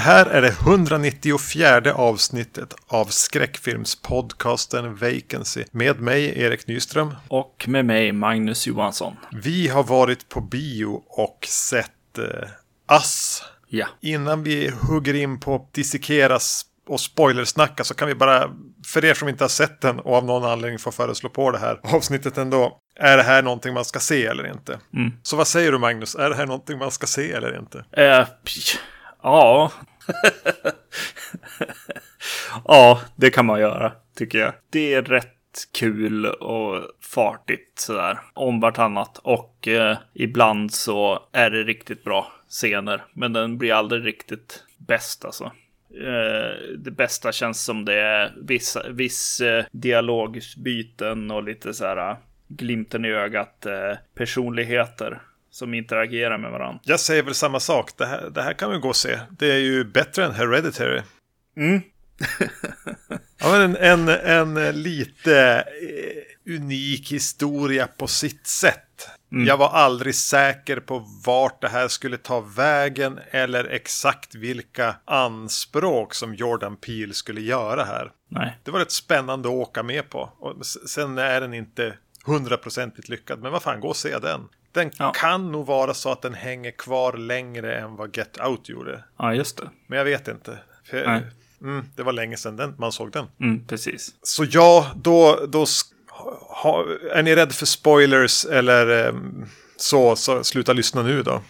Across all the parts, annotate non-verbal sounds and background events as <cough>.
Det här är det 194 avsnittet av skräckfilmspodcasten Vacancy med mig Erik Nyström. Och med mig Magnus Johansson. Vi har varit på bio och sett eh, Ass. Ja. Innan vi hugger in på dissekeras och spoilersnacka så kan vi bara, för er som inte har sett den och av någon anledning får föreslå på det här avsnittet ändå. Är det här någonting man ska se eller inte? Mm. Så vad säger du Magnus? Är det här någonting man ska se eller inte? Eh, ja. <laughs> ja, det kan man göra, tycker jag. Det är rätt kul och fartigt sådär om vartannat. Och eh, ibland så är det riktigt bra scener. Men den blir aldrig riktigt bäst alltså. Eh, det bästa känns som det är vissa, viss eh, dialogbyten och lite så här eh, glimten i ögat eh, personligheter som interagerar med varandra. Jag säger väl samma sak. Det här, det här kan vi gå och se. Det är ju bättre än Hereditary. Mm. ja, men en, en, en lite eh, unik historia på sitt sätt. Mm. Jag var aldrig säker på vart det här skulle ta vägen eller exakt vilka anspråk som Jordan Peele skulle göra här. Nej. Det var rätt spännande att åka med på. Och sen är den inte hundraprocentigt lyckad, men vad fan, gå och se den. Den ja. kan nog vara så att den hänger kvar längre än vad Get Out gjorde. Ja, just det. Men jag vet inte. För, mm, det var länge sedan den, man såg den. Mm, precis. Så ja, då, då ha, är ni rädda för spoilers eller eh, så, så sluta lyssna nu då.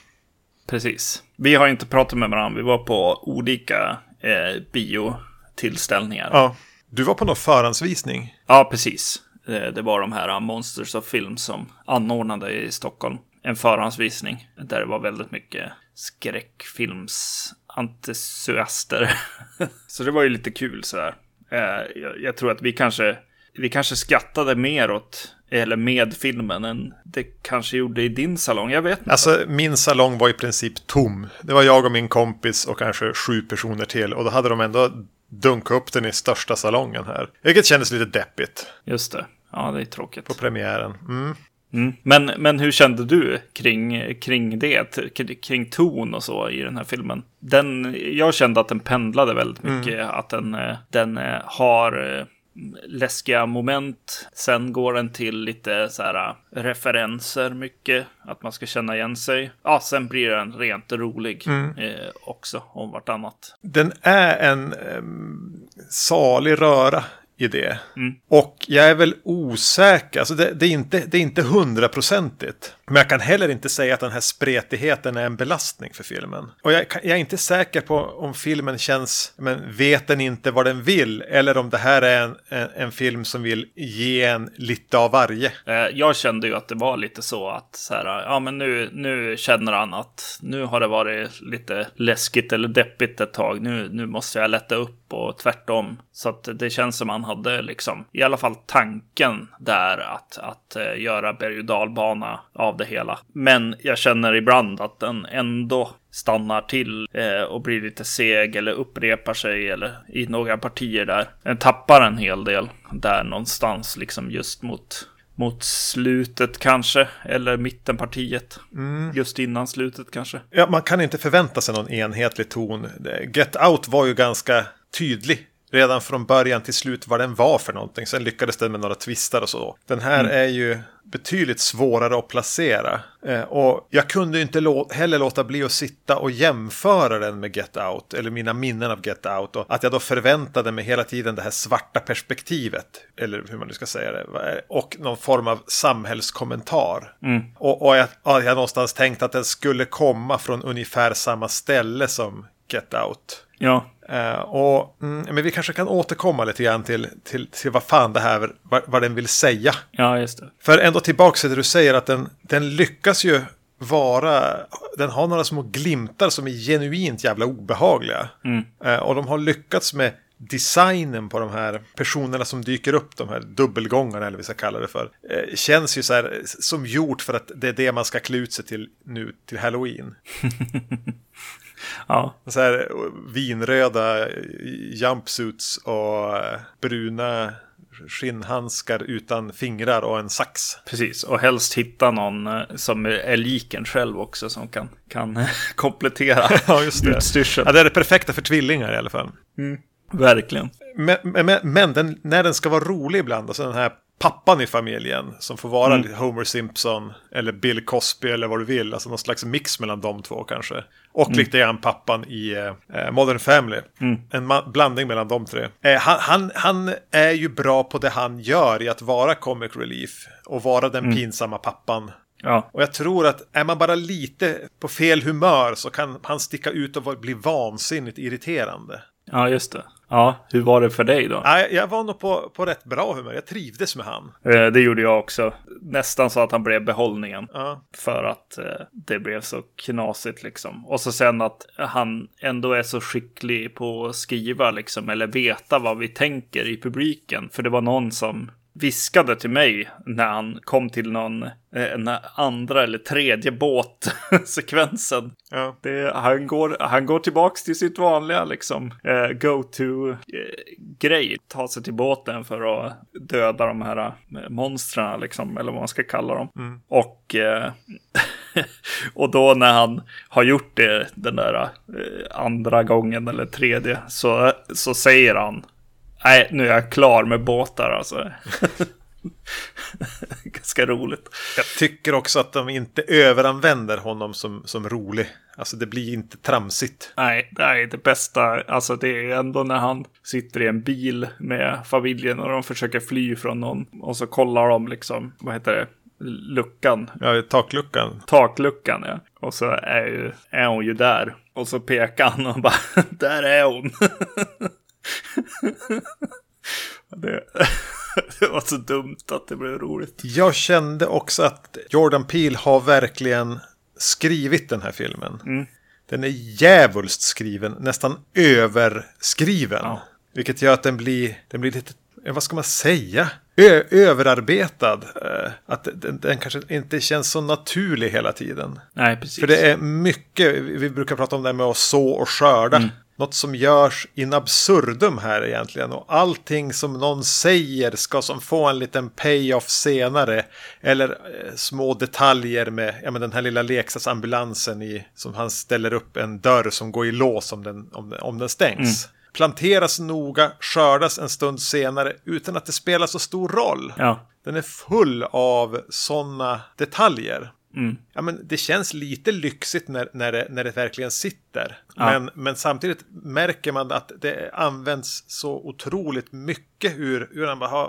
Precis. Vi har inte pratat med varandra. Vi var på olika eh, biotillställningar. Ja. Du var på någon förhandsvisning? Ja, precis. Eh, det var de här Monsters of Film som anordnade i Stockholm en förhandsvisning där det var väldigt mycket skräckfilmsentusiaster. <laughs> så det var ju lite kul så här. Eh, jag tror att vi kanske, vi kanske skrattade mer åt eller med filmen än det kanske gjorde i din salong. Jag vet inte. Alltså min salong var i princip tom. Det var jag och min kompis och kanske sju personer till. Och då hade de ändå dunkat upp den i största salongen här. Vilket kändes lite deppigt. Just det. Ja, det är tråkigt. På premiären. Mm. Mm. Men, men hur kände du kring, kring det, kring ton och så i den här filmen? Den, jag kände att den pendlade väldigt mycket, mm. att den, den har läskiga moment. Sen går den till lite så här referenser mycket, att man ska känna igen sig. Ja, sen blir den rent rolig mm. eh, också om vartannat. Den är en eh, salig röra i det. Mm. Och jag är väl osäker, alltså det, det är inte, det är inte hundraprocentigt. Men jag kan heller inte säga att den här spretigheten är en belastning för filmen. Och jag, jag, är inte säker på om filmen känns, men vet den inte vad den vill? Eller om det här är en, en, en film som vill ge en lite av varje. Eh, jag kände ju att det var lite så att så här, ja men nu, nu känner han att nu har det varit lite läskigt eller deppigt ett tag. Nu, nu måste jag lätta upp och tvärtom. Så att det känns som han hade liksom, i alla fall tanken där att, att eh, göra berg och dalbana av det hela. Men jag känner ibland att den ändå stannar till eh, och blir lite seg eller upprepar sig eller i några partier där. Den tappar en hel del där någonstans liksom just mot mot slutet kanske, eller mittenpartiet. Mm. Just innan slutet kanske. Ja, man kan inte förvänta sig någon enhetlig ton. Get Out var ju ganska tydlig redan från början till slut vad den var för någonting. Sen lyckades den med några twistar och så. Den här mm. är ju betydligt svårare att placera. Eh, och jag kunde inte lå heller låta bli att sitta och jämföra den med Get Out, eller mina minnen av Get Out. Och att jag då förväntade mig hela tiden det här svarta perspektivet, eller hur man nu ska säga det, och någon form av samhällskommentar. Mm. Och, och jag, jag någonstans tänkt att den skulle komma från ungefär samma ställe som Get Out. Ja. Uh, och, mm, men vi kanske kan återkomma lite grann till, till, till vad fan det här, vad, vad den vill säga. Ja, just det. För ändå tillbaka till det du säger att den, den lyckas ju vara, den har några små glimtar som är genuint jävla obehagliga. Mm. Uh, och de har lyckats med designen på de här personerna som dyker upp, de här dubbelgångarna eller vad vi ska kalla det för, eh, känns ju så här som gjort för att det är det man ska klä ut sig till nu till halloween. <laughs> Ja. Så här vinröda jumpsuits och bruna skinnhandskar utan fingrar och en sax. Precis, och helst hitta någon eh, som är lik en själv också som kan, kan <laughs> komplettera <laughs> Ja, just det. utstyrseln. Ja, det är det perfekta för tvillingar i alla fall. Verkligen. Men, men, men den, när den ska vara rolig ibland, alltså den här pappan i familjen som får vara Mm. Homer Simpson eller Bill Cosby eller vad du vill, alltså någon slags mix mellan de två kanske. Och Mm. lite grann pappan i eh, Modern Family. En ma- blandning mellan de tre. Eh, han, han, han är ju bra på det han gör i att vara comic relief och vara den Mm. pinsamma pappan. Ja, Och jag tror att är man bara lite på fel humör så kan han sticka ut och bli vansinnigt irriterande. ja just det. Ja, hur var det för dig då? Nej, jag var nog på, på rätt bra humör. Jag trivdes med han. Eh, Det gjorde jag också. Nästan så att han blev behållningen. Ja, För att eh, det blev så knasigt liksom. Och så sen att han ändå är så skicklig på att skriva liksom. Eller veta vad vi tänker i publiken. För det var någon som viskade till mig när han kom till någon eh, andra eller tredje båtsekvensen. ja. Det, han, går, han går tillbaks till sitt vanliga liksom eh, go-to-grej. Ta sig till båten för att döda de här eh, monstren liksom, eller vad man ska kalla dem. Och, eh, <laughs> och då när han har gjort det den där eh, andra gången eller tredje så, så säger han Nej, nu är jag klar med båtar alltså. <laughs> Ganska roligt. Jag tycker också att de inte överanvänder honom som, som rolig. Alltså det blir inte tramsigt. Nej, nej, det bästa, alltså det är ändå när han sitter i en bil med familjen och de försöker fly från någon. Och så kollar de liksom, vad heter det, luckan, Ja, takluckan. takluckan ja. Och så är, ju, är hon ju där. Och så pekar han och bara, <laughs> där är hon. <laughs> det, <laughs> det var så dumt att det blev roligt. Jag kände också att Jordan Peele har verkligen skrivit den här filmen. Den är djävulskt skriven, nästan överskriven. Ja. Vilket gör att den blir, den blir lite, vad ska man säga? Ö överarbetad. Eh, Att den, den kanske inte känns så naturlig hela tiden. Nej, precis. För det är mycket, vi brukar prata om det här med att så och skörda. Något som görs in absurdum här egentligen. Och allting som någon säger ska som få en liten payoff senare. Eller eh, små detaljer med ja, men den här lilla leksaksambulansen i, som han ställer upp en dörr som går i lås om den, om, om den stängs. Planteras noga, skördas en stund senare utan att det spelar så stor roll. Ja, Den är full av sådana detaljer. Mm. Ja, men det känns lite lyxigt när, när, det, när det verkligen sitter. Ja. Men, men samtidigt märker man att det används så otroligt mycket hur, hur han bara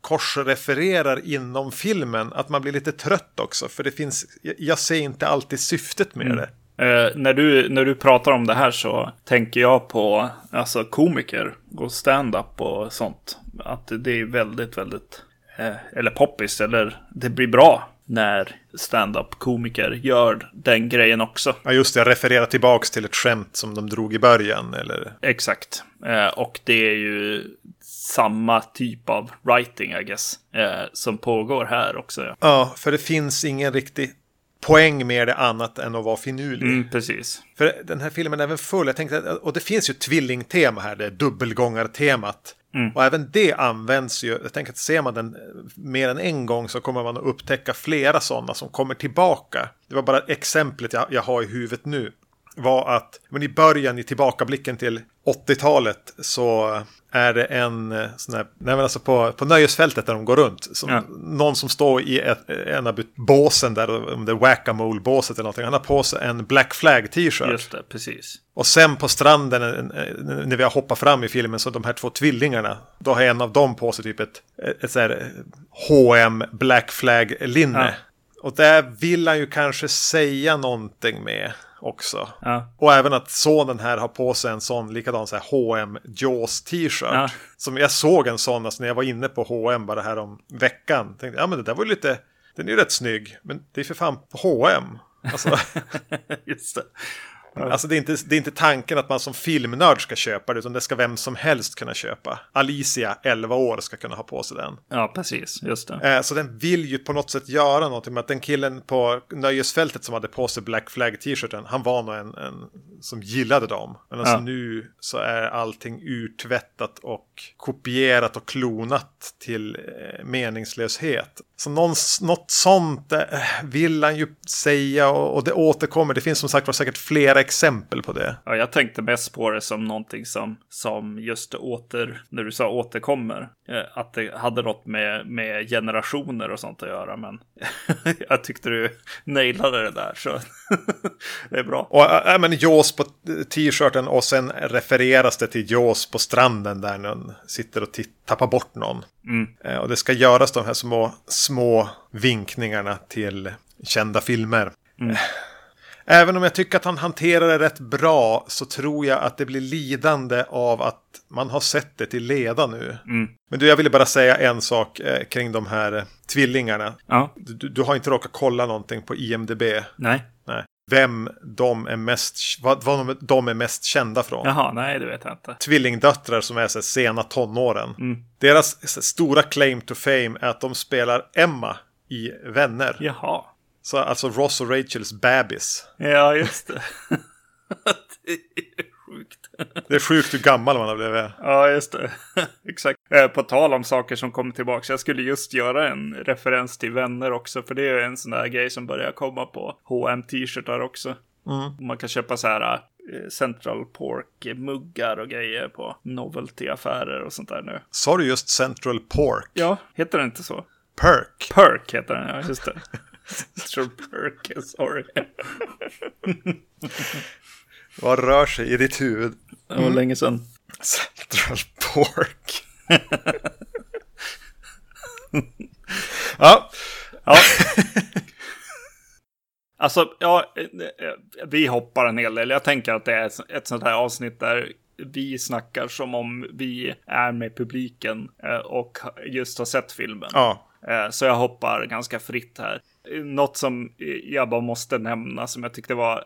korsrefererar inom filmen. Att man blir lite trött också. För det finns, jag, jag ser inte alltid syftet med Mm. det. Eh, när, du, när du pratar om det här så tänker jag på alltså, komiker och stand-up och sånt. Att det är väldigt, väldigt, eh, eller poppis, eller det blir bra när stand-up komiker gör den grejen också. Ja, just det. Jag refererar tillbaks till ett skämt som de drog i början. Eller... Exakt. Eh, och det är ju samma typ av writing, I guess, eh, som pågår här också. Ja. Ja, för det finns ingen riktig poäng med det annat än att vara finurlig. Mm, precis. För den här filmen är även full, jag tänkte, och det finns ju tvillingtema här, det är Mm. Och även det används ju, jag tänker att ser man den mer än en gång så kommer man att upptäcka flera sådana som kommer tillbaka. Det var bara exemplet jag, jag har i huvudet nu. Var att, men i början i tillbakablicken till 80-talet så är det en eh, sån här, nej men alltså på, på nöjesfältet där de går runt. Som, Ja. Någon som står i ett, en av båsen där, om det är whack-a-mole-båset eller någonting. Han har på sig en Black Flag t-shirt. Just det, precis. Och sen på stranden eh, eh, när vi har hoppat fram i filmen så de här två tvillingarna. Då har en av dem på sig typ ett, ett, så här eh, H&M Black Flag linne. Och där vill han ju kanske säga någonting med också. Ja. Och även att sonen här har på sig en sån likadan så här H&M Jaws t-shirt. Ja. Som jag såg en sån alltså, när jag var inne på H&M bara här om veckan. Tänkte, ja men det där var ju lite, den är ju rätt snygg. Men det är för fan på H&M. Alltså, <laughs> Just det. Alltså det är, inte, det är inte tanken att man som filmnörd ska köpa det, utan det ska vem som helst kunna köpa. Alicia, 11 år, ska kunna ha på sig den. Ja, precis. Just det. Eh, så den vill ju på något sätt göra någonting med att den killen på nöjesfältet som hade på sig Black Flag t-shirten, han var nog en, en som gillade dem. Men alltså Ja. nu så är allting urtvättat och kopierat och klonat till eh, meningslöshet. Så någon, något sånt eh, vill han ju säga och, och det återkommer. Det finns som sagt var säkert flera exempel på det. Ja, jag tänkte mest på det som någonting som, som just åter, när du sa återkommer, eh, att det hade något med, med generationer och sånt att göra. Men <laughs> jag tyckte du nailade det där, så <laughs> det är bra. Och äh, men Jaws på t-shirten och sen refereras det till Jaws på stranden där någon sitter och tappar bort någon. Mm. Och det ska göras de här små, små vinkningarna till kända filmer. Mm. Även om jag tycker att han hanterar det rätt bra så tror jag att det blir lidande av att man har sett det till leda nu. Mm. Men du, jag ville bara säga en sak eh, kring de här eh, tvillingarna. Ja, Du, du har inte råkat kolla någonting på IMDB? nej. Nej. Vem de är mest, vad, vad de, de är mest kända från. Jaha, nej, det vet jag inte. Tvillingdöttrar som är så sena tonåren. Mm. Deras så stora claim to fame är att de spelar Emma i Vänner. Jaha. Så alltså Ross och Rachels bebis. Ja, just det. <laughs> det är sjukt. Det är sjukt hur gammal man har blivit. Ja, just det. <laughs> Exakt. Eh, På tal om saker som kommer tillbaka. Jag skulle just göra en referens till vänner också. För det är en sån där grej som börjar komma på hm t-shirtar också. Mm. Man kan köpa så här eh, Central Pork-muggar och grejer på novelty-affärer och sånt där nu. Sa du just Central Pork? Ja, heter det inte så? Perk. Perk heter den, ja just det. <laughs> <laughs> Sorry. <laughs> Vad rör sig i ditt huvud? Det var länge sedan. Central Pork. <laughs> ja, Ja. Alltså, ja, eh, vi hoppar en hel del. Jag tänker att det är ett- ett sånt här avsnitt där vi snackar som om vi är med publiken eh, och just har sett filmen. ja. Eh, Så jag hoppar ganska fritt här. Något som jag bara måste nämna som jag tyckte var eh,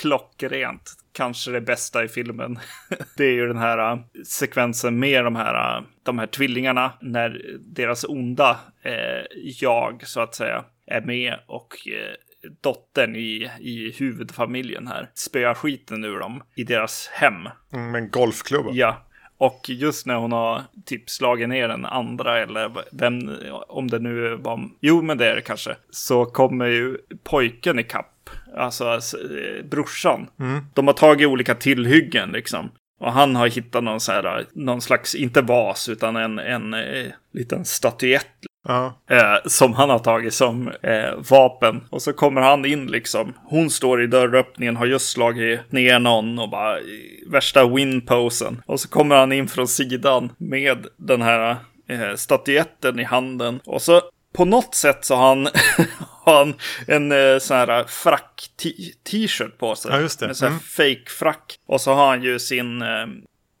klockrent, kanske det bästa i filmen. <laughs> Det är ju den här eh, sekvensen med de här, eh, de här tvillingarna när deras onda eh, jag, så att säga, är med och eh, dottern i, i huvudfamiljen här spöar skiten ur dem i deras hem. Mm, med en golfklubba. Ja, och just när hon har typ slagit ner den andra eller vem, om det nu var, jo men det är det kanske, så kommer ju pojken i kapp, alltså eh, brorsan. De har tagit olika tillhyggen liksom. Och han har hittat någon, så här, någon slags, inte vas, utan en, en eh, liten statyett Ja. eh, som han har tagit som eh, vapen. Och så kommer han in liksom. Hon står i dörröppningen, har just slagit ner någon och bara värsta win-posen. Och så kommer han in från sidan med den här eh, statyetten i handen. Och så på något sätt så har han, <laughs> har han en eh, sån här frack-t-shirt på sig. Ja, just det. En sån här Mm. fake-frack. Och så har han ju sin eh,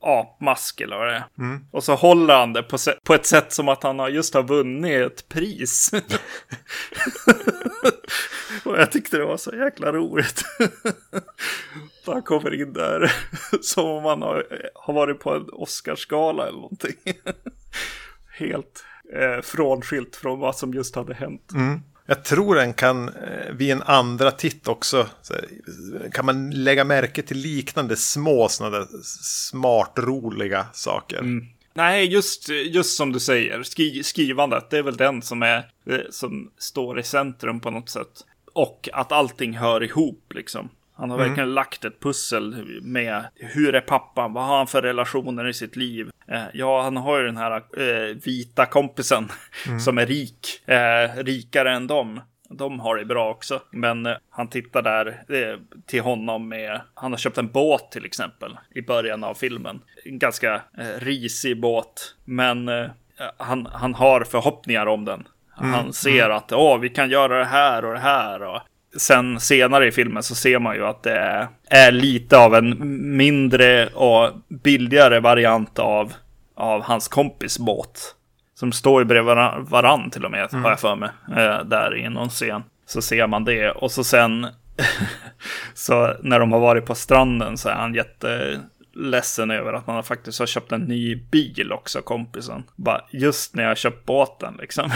apmask eller vad det är. Mm. Och så håller han det på, på ett sätt som att han har just har vunnit ett pris. <laughs> och jag tyckte det var så jäkla roligt. <laughs> Han kommer in där <laughs> som om han har, har varit på en Oscarsgala eller någonting. Helt eh, frånskilt från vad som just hade hänt. Jag tror den kan eh, vid en andra titt också kan man lägga märke till liknande små sådana där smart roliga saker. Mm. Nej, just, just som du säger, skri, skrivandet, det är väl den som, är, eh, som står i centrum på något sätt. Och att allting hör ihop liksom. Han har verkligen lagt ett pussel med hur är pappan, vad har han för relationer i sitt liv? Eh, ja, han har ju den här eh, vita kompisen som är rik, eh, rikare än dem. De har det bra också. Men eh, han tittar där eh, till honom med, han har köpt en båt till exempel i början av filmen. En ganska eh, risig båt. Men han, han har förhoppningar om den. Han ser att åh, vi kan göra det här och det här. Och sen senare i filmen så ser man ju att det är, lite av en mindre och billigare variant av, av hans kompis båt. Som står ju bredvid varann, varann till och med, har jag för mig. Eh, där i någon scen. Så ser man det. Och så sen, <laughs> så när de har varit på stranden så är han jätteledsen över att man faktiskt har köpt en ny bil också, kompisen. Bara just när jag har köpt båten liksom.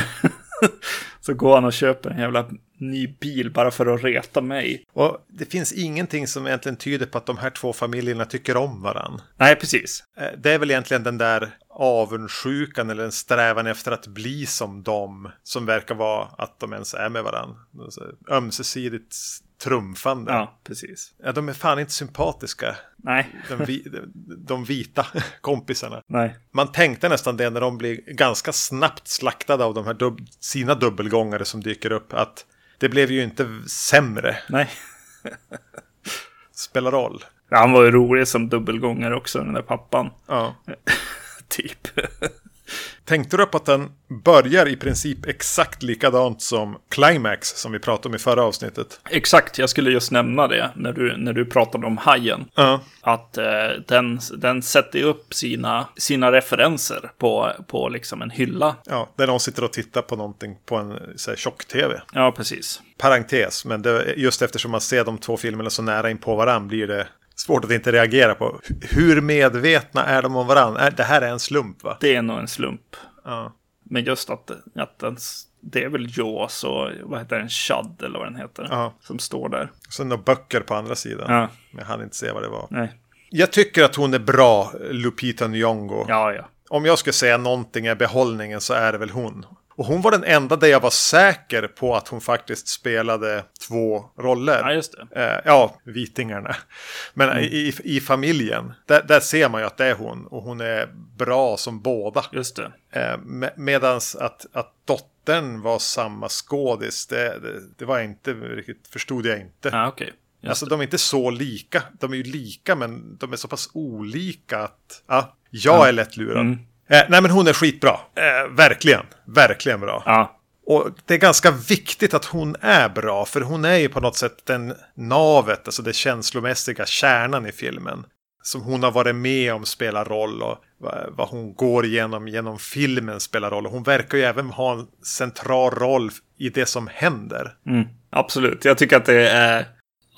<laughs> så går han och köper en jävla ny bil bara för att reta mig. Och det finns ingenting som egentligen tyder på att de här två familjerna tycker om varann. Nej, precis. Eh, Det är väl egentligen den där avundsjukan eller en strävan efter att bli som dem som verkar vara att de ens är med varann. Alltså, Ömsesidigt trumfande. Ja, precis. Ja, de är fan inte sympatiska. Nej, De, vi, de vita <laughs> kompisarna. nej. Man tänkte nästan det när de blir ganska snabbt slaktade av de här dub sina dubbelgångare som dyker upp. Att det blev ju inte sämre. Nej. Spelar roll. Han var ju rolig som dubbelgångare också, den där pappan. Ja. <laughs> Typ. Tänkte du på att den börjar i princip exakt likadant som Climax som vi pratade om i förra avsnittet? Exakt, jag skulle just nämna det när du, när du pratade om hajen. Ja. Att eh, den, den sätter upp sina, sina referenser på, på liksom en hylla. Ja, där någon sitter och tittar på någonting på en tjock-tv. Ja, precis. Parentes, men det, just eftersom man ser de två filmerna så nära in på varandra blir det svårt att inte reagera på. Hur medvetna är de om varandra? Det här är en slump va? Det är nog en slump. Ja. Men just att, att den, det är väl Jaws och vad heter den? Chad eller vad den heter. Ja. Som står där. Sen några böcker på andra sidan. Ja, Men jag hann inte se vad det var. nej. Jag tycker att hon är bra, Lupita Nyong'o. Ja, ja. Om jag skulle säga någonting är behållningen så är det väl hon. Och hon var den enda där jag var säker på att hon faktiskt spelade två roller. Ja, just det. Eh, ja, vitingarna. Men i, i familjen, där, där ser man ju att det är hon. Och hon är bra som båda. Just det. Eh, med, medans att, att dottern var samma skådis, det, det, det var inte riktigt, förstod jag inte. Okej. Just Alltså de är inte så lika. De är ju lika men de är så pass olika att ja, jag är lätt lurad. Mm. Eh, nej men hon är skitbra. Eh, verkligen. Verkligen bra. Ja, Och det är ganska viktigt att hon är bra. För hon är ju på något sätt den navet, alltså det känslomässiga kärnan i filmen. Som hon har varit med om spelar roll och vad vad hon går igenom genom filmen spelar roll. Och hon verkar ju även ha en central roll i det som händer. mm. absolut. Jag tycker att det är...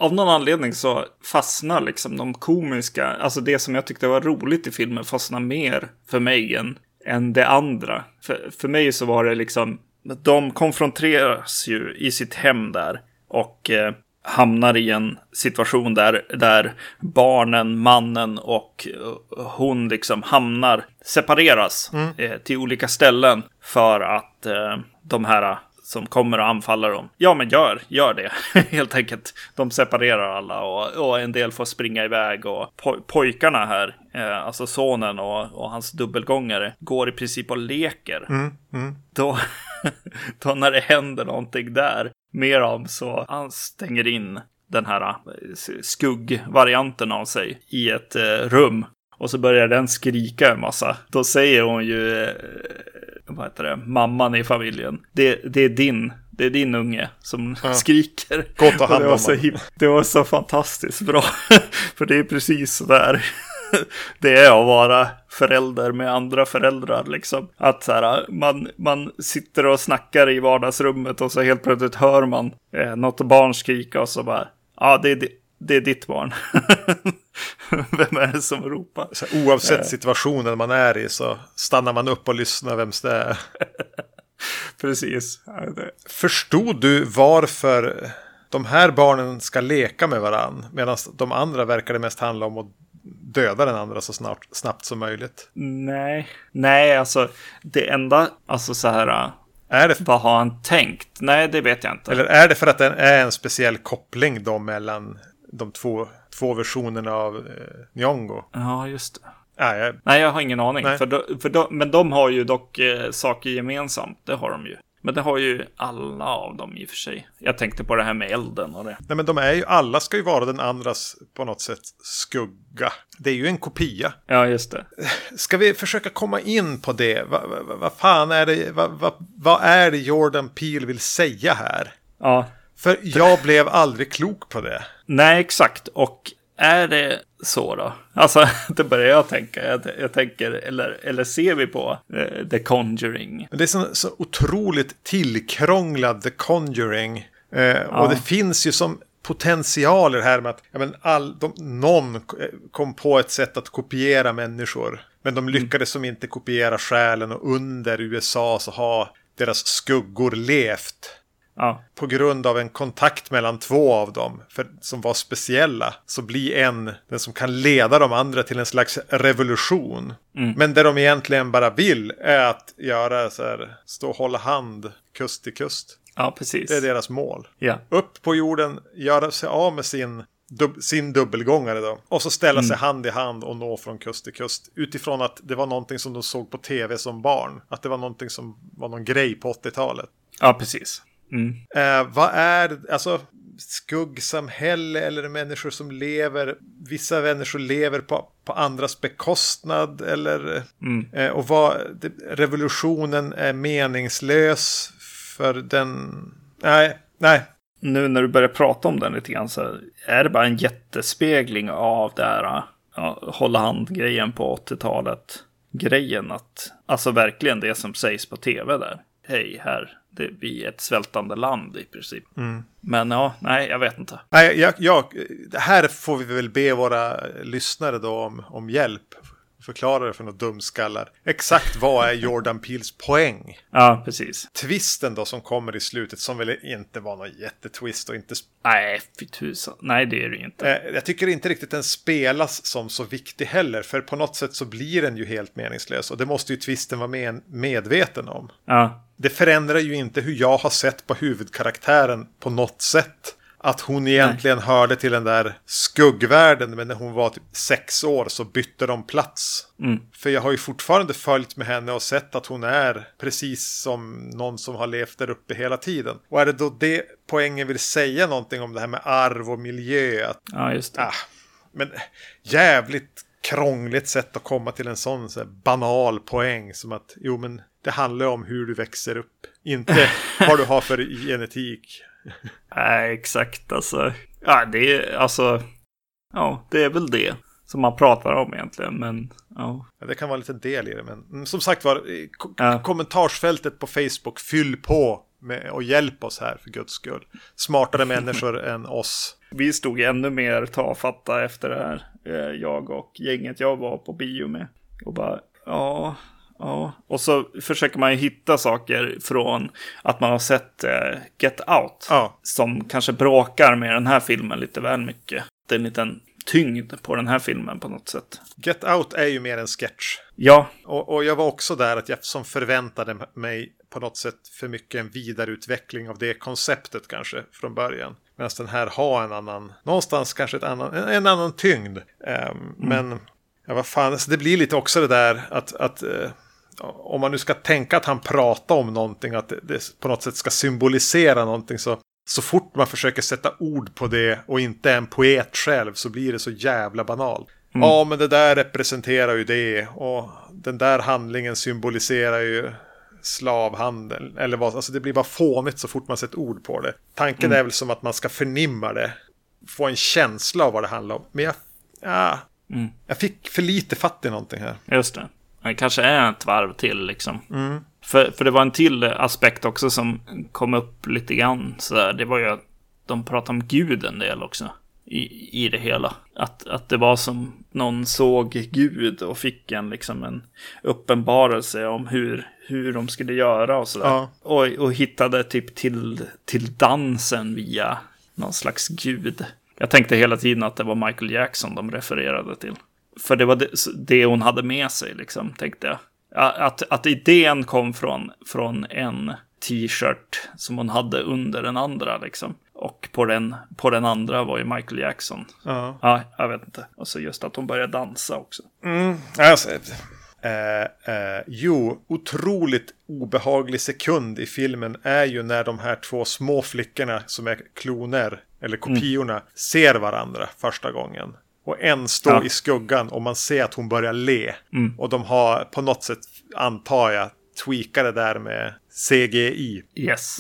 Av någon anledning så fastnar liksom de komiska, alltså det som jag tyckte var roligt i filmen fastnar mer för mig än, än det andra. För, för mig så var det liksom, de konfronteras ju i sitt hem där och eh, hamnar i en situation där, där barnen, mannen och eh, hon liksom hamnar, separeras eh, till olika ställen för att eh, de här som kommer och anfaller dem. Ja, men gör, gör det. <laughs> Helt enkelt. De separerar alla och, och en del får springa iväg och poj pojkarna här, eh, alltså sonen och, och hans dubbelgångare, går i princip och leker. Då, <laughs> då när det händer någonting där med dem så han stänger in den här eh, skuggvarianten av sig i ett eh, rum. Och så börjar den skrika en massa. Då säger hon ju, eh, vad heter det, mamman i familjen. Det, det är din, det är din unge som <laughs> skriker. Gå och ta Och hand det var, så det var så fantastiskt bra. <laughs> För det är precis så där. <laughs> Det är att vara förälder med andra föräldrar liksom. Att så här, man, man sitter och snackar i vardagsrummet och så helt plötsligt hör man eh, något barn skrika och så bara, ja det är, di- det är ditt barn. <laughs> Vem är det som ropar? Så oavsett situationen man är i så stannar man upp och lyssnar vems det är. <laughs> Precis. Förstod du varför de här barnen ska leka med varann medan de andra verkar det mest handla om att döda den andra så snabbt, snabbt som möjligt? Nej, nej, alltså det enda, alltså så här, Är det, vad har han tänkt? Nej, det vet jag inte. eller är det för att det är en speciell koppling då mellan de två, två versionerna av eh, Nyong'o? Ja, just det. Nej, jag- Nej, jag har ingen aning. Nej. För, då, för då, men de har ju dock eh, saker gemensamt. Det har de ju. Men det har ju alla av dem i och för sig. Jag tänkte på det här med elden och det. nej, men de är ju, alla ska ju vara den andras på något sätt skugga. Det är ju en kopia. Ja, just det. <sighs> Ska vi försöka komma in på det? Vad va, va, fan är det? Vad va, vad är det Jordan Peele vill säga här? Ja. För jag blev aldrig klok på det. Nej, exakt. Och är det så då? Alltså, <laughs> det börjar jag tänka. Jag, jag tänker, eller, eller ser vi på eh, The Conjuring? Men det är så, så otroligt tillkrånglad The Conjuring. Eh, Och det finns ju som potentialer här med att ja, men all, de, någon kom på ett sätt att kopiera människor. Men de lyckades som inte kopiera själen och under USA så har deras skuggor levt. Ja. På grund av en kontakt mellan två av dem, för, som var speciella, så blir en den som kan leda de andra till en slags revolution. Mm. Men det de egentligen bara vill är att göra så här, stå och hålla hand kust till kust. ja, precis. Det är deras mål. Ja. Upp på jorden, göra sig av med sin, dub, sin dubbelgångare då. Och så ställa sig hand i hand och nå från kust till kust. Utifrån att det var någonting som de såg på tv som barn. Att det var någonting som var någon grej på 80-talet. ja, precis. Mm. Eh, vad är, alltså skuggsamhälle eller människor som lever, vissa människor lever på, på andras bekostnad eller, Mm. eh, och vad, revolutionen är meningslös för den, nej, nej, Nu när du börjar prata om den lite grann så är det bara en jättespegling av det här ja, hålla hand-grejen på 80-talet. Grejen att, alltså verkligen det som sägs på tv där. Hej, här, det, vi är ett svältande land i princip. Men ja, nej, jag vet inte. nej jag, jag, här får vi väl be våra lyssnare då om, om hjälp. Förklara det för några dumskallar. Exakt vad är Jordan Peels poäng? Ja, precis. Twisten då som kommer i slutet som väl inte var någon jättetwist och inte Nej, fy tusan. Nej, det är det inte. Eh, Jag tycker inte riktigt den spelas som så viktig heller. För på något sätt så blir den ju helt meningslös. Och det måste ju twisten vara med, medveten om. Ja, Det förändrar ju inte hur jag har sett på huvudkaraktären på något sätt. Att hon egentligen hörde till den där skuggvärlden. Men när hon var typ sex år så bytte de plats. Mm. För jag har ju fortfarande följt med henne och sett att hon är precis som någon som har levt där uppe hela tiden. Och är det då det poängen vill säga någonting om det här med arv och miljö? Att ja just det. Ah, men jävligt krångligt sätt att komma till en sån så banal poäng som att jo men det handlar om hur du växer upp. Inte <laughs> vad du har för genetik. Nej, exakt alltså. Ja, det är alltså. Ja, det är väl det som man pratar om egentligen. Men ja, Ja, det kan vara en liten del i det. Men mm, som sagt var, ko- Ja. kommentarsfältet på Facebook, fyll på med, och hjälp oss här för guds skull. Smartare människor <laughs> än oss. vi stod ännu mer tafatta efter det här. eh, Jag och gänget jag var på bio med. Och bara, ja, ja. Och så försöker man ju hitta saker från att man har sett eh, Get Out. Ja, Som kanske bråkar med den här filmen lite väl mycket. Det är en liten tyngd på den här filmen på något sätt. Get Out är ju mer en sketch. Ja, Och, och jag var också där att jag som förväntade mig på något sätt för mycket en vidareutveckling av det konceptet kanske från början. Medan den här har en annan, någonstans kanske ett annan, en, en annan tyngd. Ehm, Men, ja vad fan, så det blir lite också det där att, att eh, om man nu ska tänka att han pratar om någonting, att det, det på något sätt ska symbolisera någonting så så fort man försöker sätta ord på det och inte är en poet själv så blir det så jävla banalt. Ja, men det där representerar ju det och den där handlingen symboliserar ju slavhandel. Eller vad, alltså det blir bara fånigt så fort man sätter ord på det. Tanken är väl som att man ska förnimma det. Få en känsla av vad det handlar om. Men jag, ja, Mm. jag fick för lite fatt i någonting här. Just det. Det kanske är ett varv till liksom. För, för det var en till aspekt också som kom upp lite grann. Så där. Det var ju att de pratade om Gud en del också. I, i det hela. Att, att det var som någon såg Gud och fick en, liksom en uppenbarelse om hur, hur de skulle göra och sådär. Ja. Och, och hittade typ till, till dansen via någon slags gud. Jag tänkte hela tiden att det var Michael Jackson de refererade till. För det var det, det hon hade med sig, liksom, tänkte jag. Ja, Att, att idén kom från, från en t-shirt som hon hade under den andra, liksom. Och på den, på den andra var ju Michael Jackson. Ja. Ja, jag vet inte. Och så just att hon började dansa också. Mm, alltså, eh, eh, jo, otroligt obehaglig sekund i filmen är ju när de här två små flickorna som är kloner, eller kopiorna, ser varandra första gången. Och en står Ja. i skuggan och man ser att hon börjar le. Mm. Och de har på något sätt, antar jag, tweakat det där med CGI. Yes,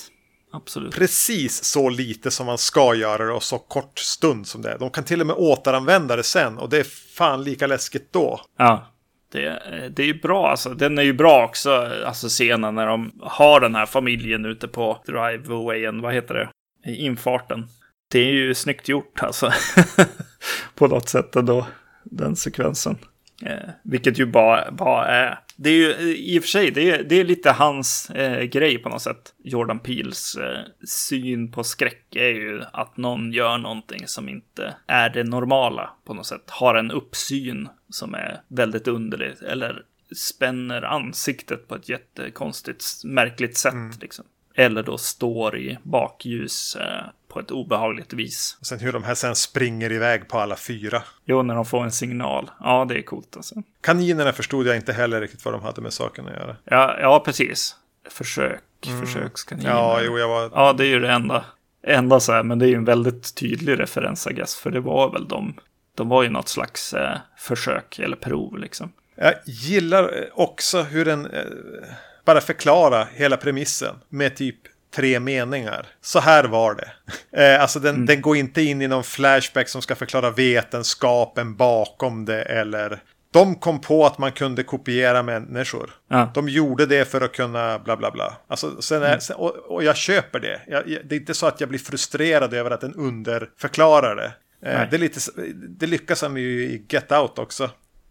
absolut. Precis så lite som man ska göra det och så kort stund som det är. De kan till och med återanvända det sen och det är fan lika läskigt då. Ja, det, det är ju bra alltså. Den är ju bra också, alltså scenen när de har den här familjen ute på drivewayen, vad heter det? I infarten. Det är ju snyggt gjort alltså. <laughs> <laughs> på något sätt ändå, den sekvensen. Eh, vilket ju bara, bara är Det är ju i och för sig, det är, det är lite hans eh, grej på något sätt. Jordan Peels eh, syn på skräck är ju att någon gör någonting som inte är det normala på något sätt. Har en uppsyn som är väldigt underlig. Eller spänner ansiktet på ett jättekonstigt, märkligt sätt. Mm. Liksom. Eller då står i bakljus eh, på ett obehagligt vis. Och sen hur de här sen springer iväg på alla fyra. Jo, när de får en signal. Ja, det är coolt alltså. Kaninerna förstod jag inte heller riktigt vad de hade med saken att göra. Ja, ja precis. Försök, mm. försökskaniner. Ja, jo, jag var... Ja, det är ju det enda. Enda så här, men det är ju en väldigt tydlig referens, I guess, för det var väl de. De var ju något slags eh, försök eller prov liksom. Jag gillar också hur den eh, bara förklara hela premissen med typ tre meningar. Så här var det. Eh, alltså den, mm. den går inte in i någon flashback som ska förklara vetenskapen bakom det eller de kom på att man kunde kopiera människor. Ja. De gjorde det för att kunna bla bla bla. Alltså, sen är, mm. sen, och, och, jag köper det. Jag, det är inte så att jag blir frustrerad över att den underförklarar det. Eh, det, är lite, det lyckas han ju i Get Out också.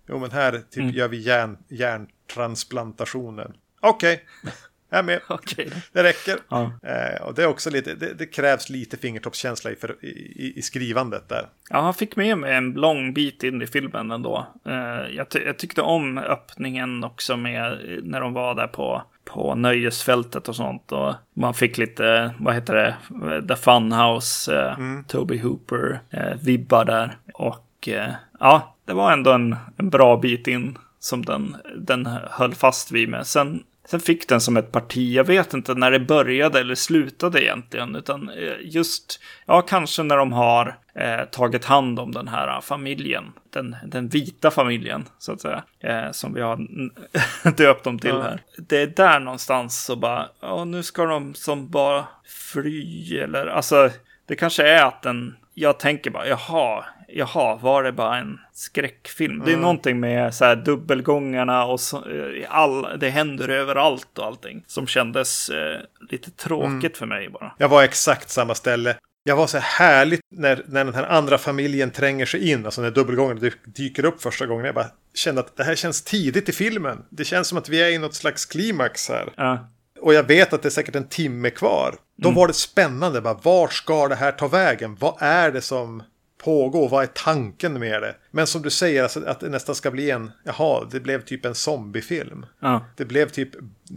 Jo men här typ mm. gör vi hjärn, hjärntransplantationen. Okej. Okay. Jag är med. <laughs> Okay. Det räcker. Ja. Eh, och det, är också lite, det, det, krävs lite fingertoppskänsla i, för, i, i, skrivandet där. Ja, han fick med mig en lång bit in i filmen ändå. Eh, jag, ty jag tyckte om öppningen också med när de var där på, på nöjesfältet och sånt. Och man fick lite, vad heter det, The Funhouse, eh, mm. Toby Hooper, eh, vibbar där. Och eh, ja, det var ändå en, en bra bit in som den, den höll fast vid med. Sen Sen fick den som ett parti, jag vet inte när det började eller slutade egentligen, utan eh, just, ja kanske när de har eh, tagit hand om den här familjen, den, den vita familjen så att säga, eh, som vi har <laughs> döpt dem till ja. här. Det är där någonstans så bara, ja nu ska de som bara fly eller, alltså det kanske är att den, jag tänker bara, jaha, jaha, var det bara en skräckfilm? Mm. Det är mm. någonting med så här dubbelgångarna och så, eh, all, det händer överallt och allting som kändes eh, lite tråkigt mm. för mig bara. Jag var exakt samma ställe. Jag var så härligt när, när den här andra familjen tränger sig in, alltså när dubbelgången dyker upp första gången. Jag bara kände att det här känns tidigt i filmen. Det känns som att vi är i något slags klimax här. Ja. Och jag vet att det är säkert en timme kvar. Då mm. var det spännande. Bara, vart ska det här ta vägen? Vad är det som pågå? Vad är tanken med det? Men som du säger, alltså, att det nästan ska bli en, jaha, det blev typ en zombiefilm. Ja. Det blev typ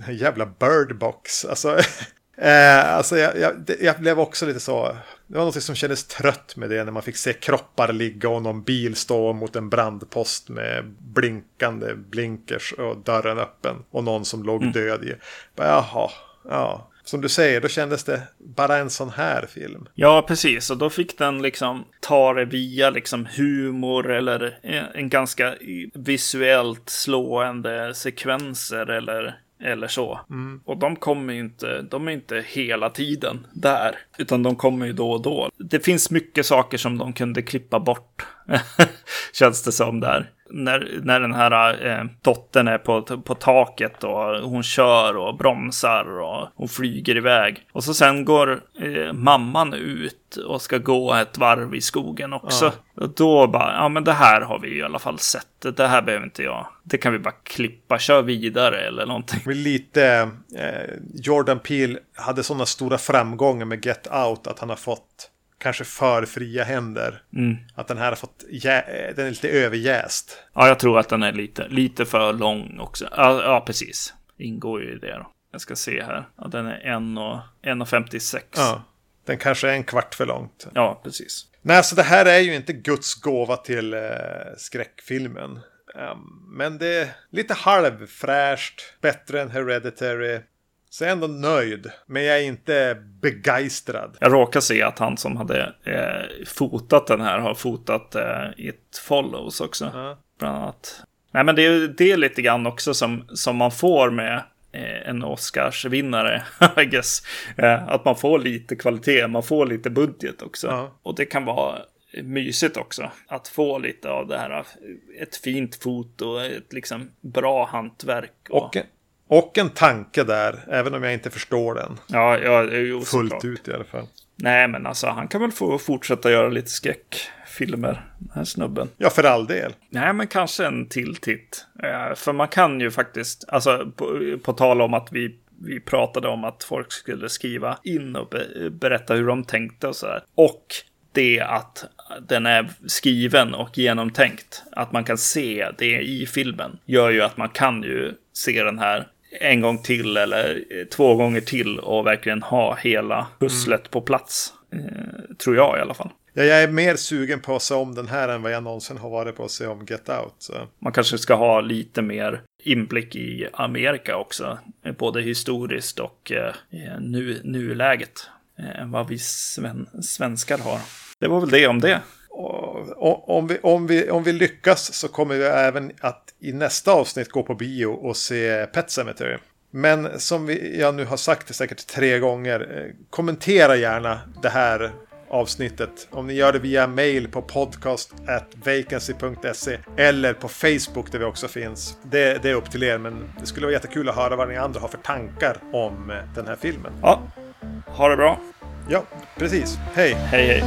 en jävla birdbox. Alltså, <laughs> eh, alltså jag, jag, jag, blev också lite så, det var något som kändes trött med det när man fick se kroppar ligga och någon bil stå mot en brandpost med blinkande blinkers och dörren öppen och någon som låg mm. död i. Bara, jaha, ja som du säger, då kändes det bara en sån här film. Ja, precis. Och då fick den liksom ta det via liksom humor eller en ganska visuellt slående sekvenser eller eller så. Mm. Och de kommer ju inte, de är inte hela tiden där, utan de kommer ju då och då. Det finns mycket saker som de kunde klippa bort, <laughs> känns det som där när, när den här eh, dottern är på, på taket och hon kör och bromsar och hon flyger iväg. Och så sen går eh, mamman ut och ska gå ett varv i skogen också. Ja. Och då bara, ja men det här har vi i alla fall sett. Det här behöver inte jag. Det kan vi bara klippa, kör vidare eller någonting. Men lite, eh, Jordan Peele hade sådana stora framgångar med Get Out att han har fått kanske för fria händer. Mm. Att den här har fått, den är lite överjäst. Ja, jag tror att den är lite, lite för lång också. Ja, ja precis. Ingår ju i det då. Jag ska se här. Ja, den är 1,56. Ja, den kanske är en kvart för långt. Ja, precis. Nej, så det här är ju inte Guds gåva till eh, skräckfilmen. Um, men det är lite halvfräscht, bättre än Hereditary. Så jag är ändå nöjd. Men jag är inte begeistrad. Jag råkar se att han som hade eh, fotat den här har fotat eh, It Follows också. Ja. Bland annat. Nej men det är det lite grann också som, som man får med eh, en Oscarsvinnare, <laughs> I guess. Eh, att man får lite kvalitet, man får lite budget också. Ja. Och det kan vara mysigt också. Att få lite av det här, ett fint foto, ett liksom bra hantverk. Och, och och en tanke där, även om jag inte förstår den. Ja, ja jo, Fullt ut i alla fall. Nej, men alltså han kan väl få fortsätta göra lite skräck filmer, den här snubben. Ja, för all del. Nej, men kanske en till titt. Eh, för man kan ju faktiskt, alltså på, på tal om att vi vi pratade om att folk skulle skriva in och be berätta hur de tänkte och så där. Och det att den är skriven och genomtänkt, att man kan se det i filmen, gör ju att man kan ju se den här en gång till eller två gånger till och verkligen ha hela pusslet mm. på plats. Eh, tror jag i alla fall. Ja, jag är mer sugen på att se om den här än vad jag någonsin har varit på att se om Get Out. Så. Man kanske ska ha lite mer inblick i Amerika också. Både historiskt och eh, nu, nuläget. Eh, än vad vi sven svenskar har. Det var väl det om det. Om, vi, om, vi, om vi lyckas så kommer vi även att i nästa avsnitt gå på bio och se Pet Cemetery. Men som vi, jag nu har sagt det säkert tre gånger, eh, kommentera gärna det här avsnittet. Om ni gör det via mail på podcast.vacancy.se eller på Facebook där vi också finns. Det, det, är upp till er, men det skulle vara jättekul att höra vad ni andra har för tankar om eh, den här filmen. Ja, ha det bra. Ja, precis. Hej! Hej, hej.